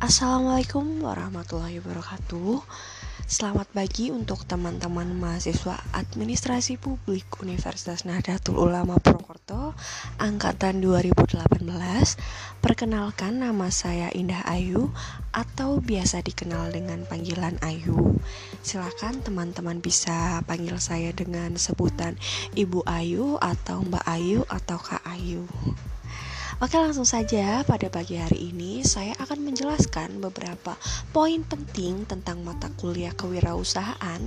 Assalamualaikum warahmatullahi wabarakatuh. Selamat pagi untuk teman-teman mahasiswa Administrasi Publik Universitas Nahdlatul Ulama Purwokerto Angkatan 2018 Perkenalkan nama saya Indah Ayu Atau biasa dikenal dengan panggilan Ayu. Silakan teman-teman bisa panggil saya dengan sebutan Ibu Ayu Atau Mbak Ayu Atau Kak Ayu Oke langsung saja pada pagi hari ini saya akan menjelaskan beberapa poin penting tentang mata kuliah kewirausahaan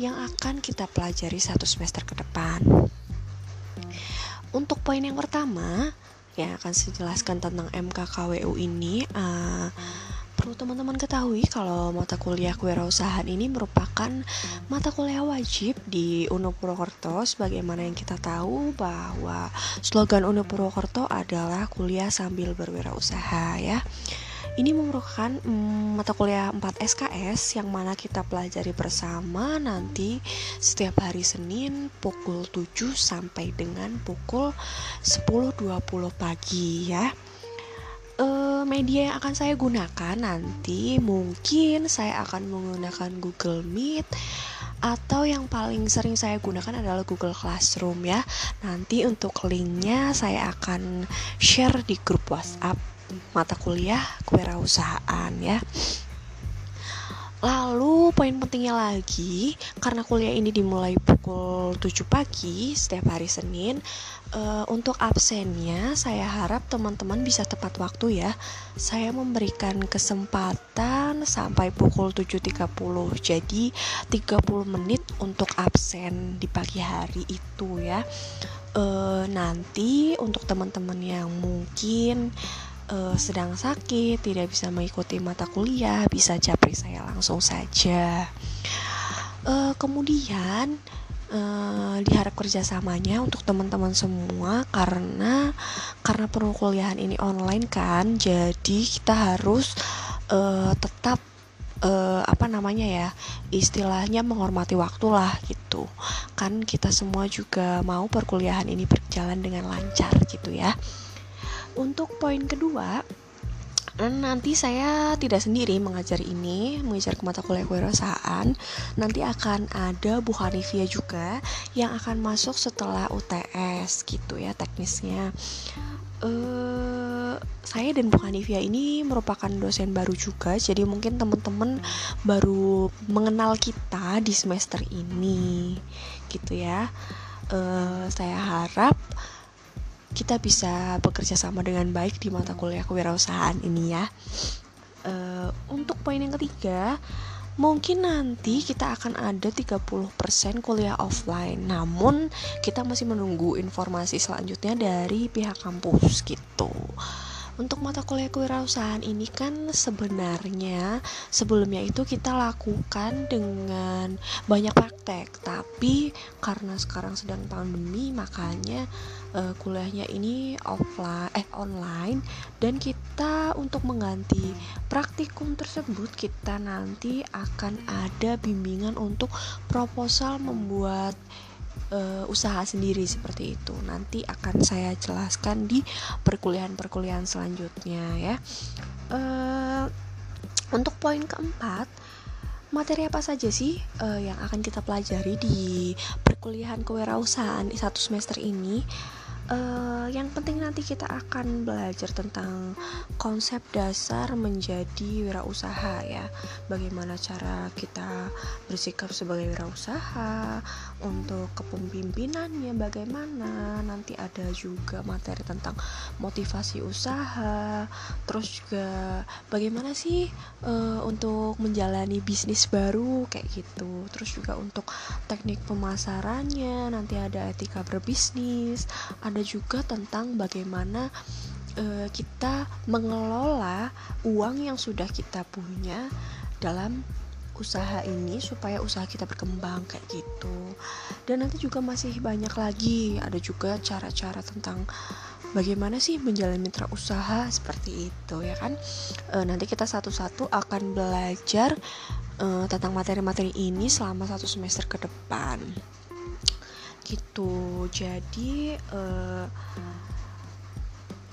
yang akan kita pelajari satu semester ke depan. Untuk poin yang pertama yang akan saya jelaskan tentang MKKWU ini uh, Perlu teman-teman ketahui kalau mata kuliah kewirausahaan ini merupakan mata kuliah wajib di UNU Purwokerto sebagaimana yang kita tahu bahwa slogan UNU Purwokerto adalah kuliah sambil berwirausaha ya. Ini merupakan mm, mata kuliah 4 SKS yang mana kita pelajari bersama nanti setiap hari Senin pukul 7 sampai dengan pukul 10.20 pagi ya media yang akan saya gunakan nanti mungkin saya akan menggunakan Google Meet atau yang paling sering saya gunakan adalah Google Classroom ya. Nanti untuk linknya saya akan share di grup WhatsApp mata kuliah kewirausahaan ya. Lalu poin pentingnya lagi karena kuliah ini dimulai pukul 7 pagi setiap hari Senin uh, untuk absennya saya harap teman-teman bisa tepat waktu ya. Saya memberikan kesempatan sampai pukul 7.30. Jadi 30 menit untuk absen di pagi hari itu ya. Uh, nanti untuk teman-teman yang mungkin uh, sedang sakit, tidak bisa mengikuti mata kuliah, bisa japri saya langsung saja. Uh, kemudian uh, diharap kerjasamanya untuk teman-teman semua karena karena perkuliahan ini online kan, jadi kita harus uh, tetap uh, apa namanya ya istilahnya menghormati waktu lah gitu kan kita semua juga mau perkuliahan ini berjalan dengan lancar gitu ya untuk poin kedua, nanti saya tidak sendiri mengajar ini, mengajar ke mata kuliah kewirausahaan. Nanti akan ada Bu Hanifia juga yang akan masuk setelah UTS gitu ya teknisnya. Uh, saya dan Bu Hanifia ini merupakan dosen baru juga, jadi mungkin teman-teman baru mengenal kita di semester ini, gitu ya. Uh, saya harap kita bisa bekerja sama dengan baik di mata kuliah kewirausahaan ini ya. Uh, untuk poin yang ketiga, mungkin nanti kita akan ada 30% kuliah offline. Namun kita masih menunggu informasi selanjutnya dari pihak kampus gitu. Untuk mata kuliah kewirausahaan ini kan sebenarnya sebelumnya itu kita lakukan dengan banyak praktek, tapi karena sekarang sedang pandemi makanya uh, kuliahnya ini offline eh online. Dan kita untuk mengganti praktikum tersebut kita nanti akan ada bimbingan untuk proposal membuat uh, usaha sendiri seperti itu. Nanti akan saya jelaskan di perkuliahan-perkuliahan selanjutnya ya. Uh, untuk poin keempat, materi apa saja sih uh, yang akan kita pelajari di perkuliahan kewirausahaan satu semester ini? Uh, yang penting nanti kita akan belajar tentang konsep dasar menjadi wirausaha ya. Bagaimana cara kita bersikap sebagai wirausaha untuk kepemimpinannya bagaimana nanti ada juga materi tentang motivasi usaha terus juga bagaimana sih uh, untuk menjalani bisnis baru kayak gitu. Terus juga untuk teknik pemasarannya nanti ada etika berbisnis ada juga tentang bagaimana uh, kita mengelola uang yang sudah kita punya dalam usaha ini supaya usaha kita berkembang kayak gitu. Dan nanti juga masih banyak lagi ada juga cara-cara tentang bagaimana sih menjalani mitra usaha seperti itu ya kan? E, nanti kita satu-satu akan belajar e, tentang materi-materi ini selama satu semester ke depan gitu. Jadi uh,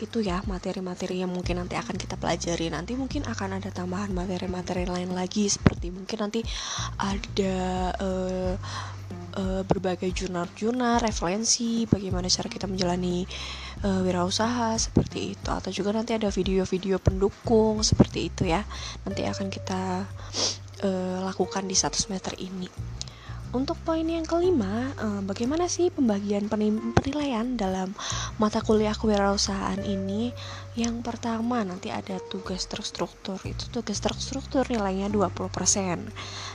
itu ya materi-materi yang mungkin nanti akan kita pelajari. Nanti mungkin akan ada tambahan materi-materi lain lagi seperti mungkin nanti ada uh, berbagai jurnal-jurnal referensi bagaimana cara kita menjalani uh, wirausaha seperti itu. Atau juga nanti ada video-video pendukung seperti itu ya nanti akan kita uh, lakukan di satu semester ini untuk poin yang kelima, eh, bagaimana sih pembagian penilaian dalam mata kuliah kewirausahaan ini? Yang pertama nanti ada tugas terstruktur. Itu tugas terstruktur nilainya 20%.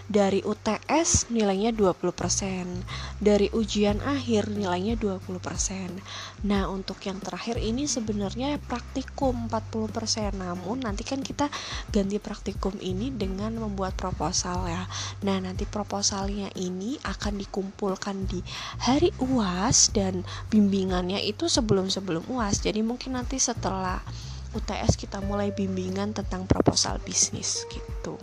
Dari UTS nilainya 20%. Dari ujian akhir nilainya 20%. Nah, untuk yang terakhir ini sebenarnya praktikum 40%. Namun nanti kan kita ganti praktikum ini dengan membuat proposal ya. Nah, nanti proposalnya ini ini akan dikumpulkan di hari UAS dan bimbingannya itu sebelum-sebelum UAS. Jadi mungkin nanti setelah UTS kita mulai bimbingan tentang proposal bisnis gitu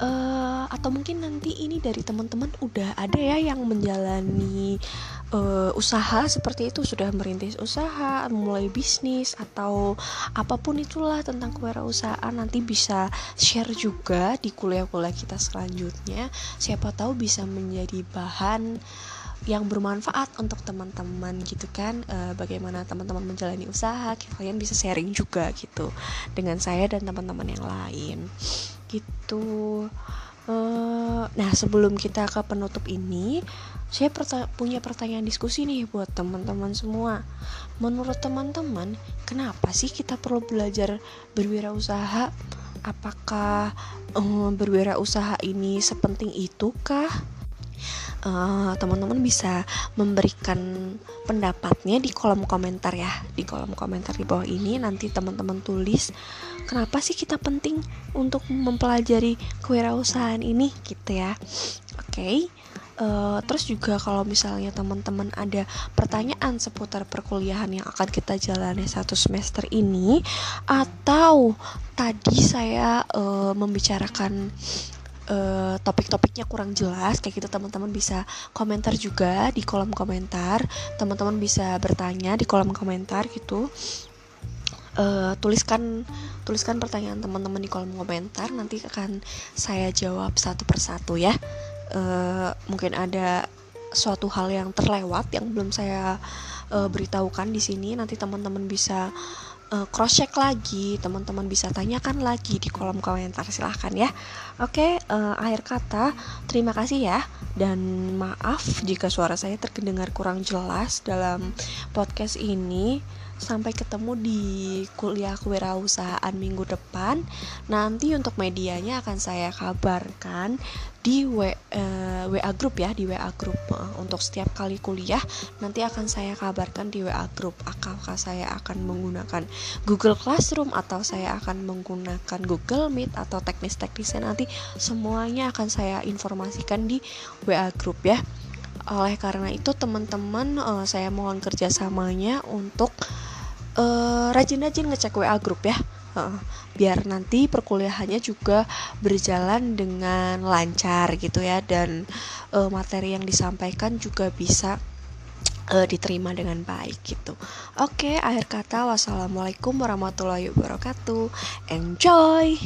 uh, atau mungkin nanti ini dari teman-teman udah ada ya yang menjalani uh, usaha seperti itu sudah merintis usaha mulai bisnis atau apa pun itulah tentang kewirausahaan nanti bisa share juga di kuliah-kuliah kita selanjutnya. Siapa tahu bisa menjadi bahan yang bermanfaat untuk teman-teman gitu kan. E, bagaimana teman-teman menjalani usaha kalian bisa sharing juga gitu dengan saya dan teman-teman yang lain gitu. Uh, nah sebelum kita ke penutup ini saya punya pertanyaan diskusi nih buat teman-teman semua. Menurut teman-teman kenapa sih kita perlu belajar berwirausaha? Apakah um, berwirausaha ini sepenting itu kah uh, teman-teman bisa memberikan pendapatnya di kolom komentar ya di kolom komentar di bawah ini nanti teman-teman tulis kenapa sih kita penting untuk mempelajari kewirausahaan ini gitu ya oke okay. Uh, eh, terus juga kalau misalnya teman-teman ada pertanyaan seputar perkuliahan yang akan kita jalani satu semester ini atau tadi saya uh, membicarakan uh, topik-topiknya kurang jelas kayak gitu teman-teman bisa komentar juga di kolom komentar. Teman-teman bisa bertanya di kolom komentar gitu. Uh, tuliskan tuliskan pertanyaan teman-teman di kolom komentar nanti akan saya jawab satu persatu ya. Uh, mungkin ada suatu hal yang terlewat yang belum saya uh, beritahukan di sini nanti teman-teman bisa uh, cross check lagi teman-teman bisa tanyakan lagi di kolom komentar silahkan ya. Oke uh, akhir kata terima kasih ya dan maaf jika suara saya terdengar kurang jelas dalam podcast ini sampai ketemu di kuliah kewirausahaan minggu depan. Nanti untuk medianya akan saya kabarkan di w, uh, WA group ya, di WA group uh, untuk setiap kali kuliah nanti akan saya kabarkan di WA group apakah saya akan menggunakan Google Classroom atau saya akan menggunakan Google Meet atau teknis-teknisnya nanti semuanya akan saya informasikan di WA group ya. Oleh karena itu teman-teman uh, saya mohon kerjasamanya untuk rajin rajin-rajin ngecek WA grup ya. Uh, biar nanti perkuliahannya juga berjalan dengan lancar gitu ya dan uh, materi yang disampaikan juga bisa uh, diterima dengan baik gitu. Oke, akhir kata wassalamualaikum warahmatullahi wabarakatuh. Enjoy.